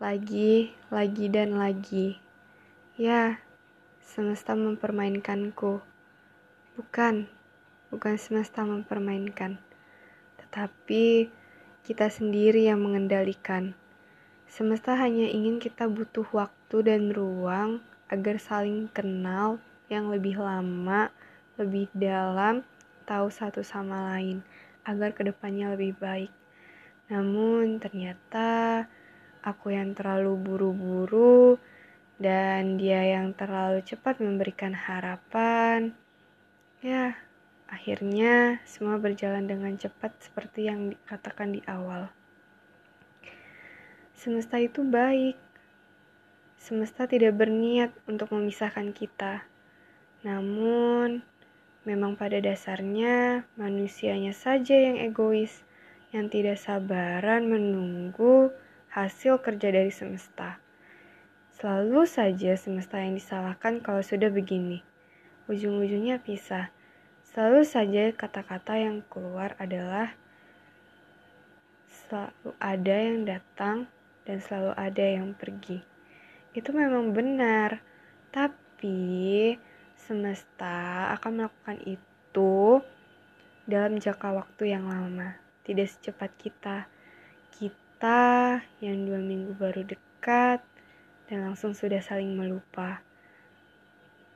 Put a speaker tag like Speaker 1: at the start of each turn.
Speaker 1: lagi, lagi, dan lagi. Ya, semesta mempermainkanku. Bukan, bukan semesta mempermainkan, tetapi kita sendiri yang mengendalikan. Semesta hanya ingin kita butuh waktu dan ruang agar saling kenal yang lebih lama, lebih dalam, tahu satu sama lain, agar ke depannya lebih baik. Namun ternyata aku yang terlalu buru-buru dan dia yang terlalu cepat memberikan harapan. Ya, akhirnya semua berjalan dengan cepat seperti yang dikatakan di awal. Semesta itu baik. Semesta tidak berniat untuk memisahkan kita. Namun, memang pada dasarnya manusianya saja yang egois, yang tidak sabaran menunggu hasil kerja dari semesta. Selalu saja semesta yang disalahkan kalau sudah begini. Ujung-ujungnya pisah. Selalu saja kata-kata yang keluar adalah selalu ada yang datang dan selalu ada yang pergi. Itu memang benar, tapi semesta akan melakukan itu dalam jangka waktu yang lama, tidak secepat kita kita yang dua minggu baru dekat dan langsung sudah saling melupa.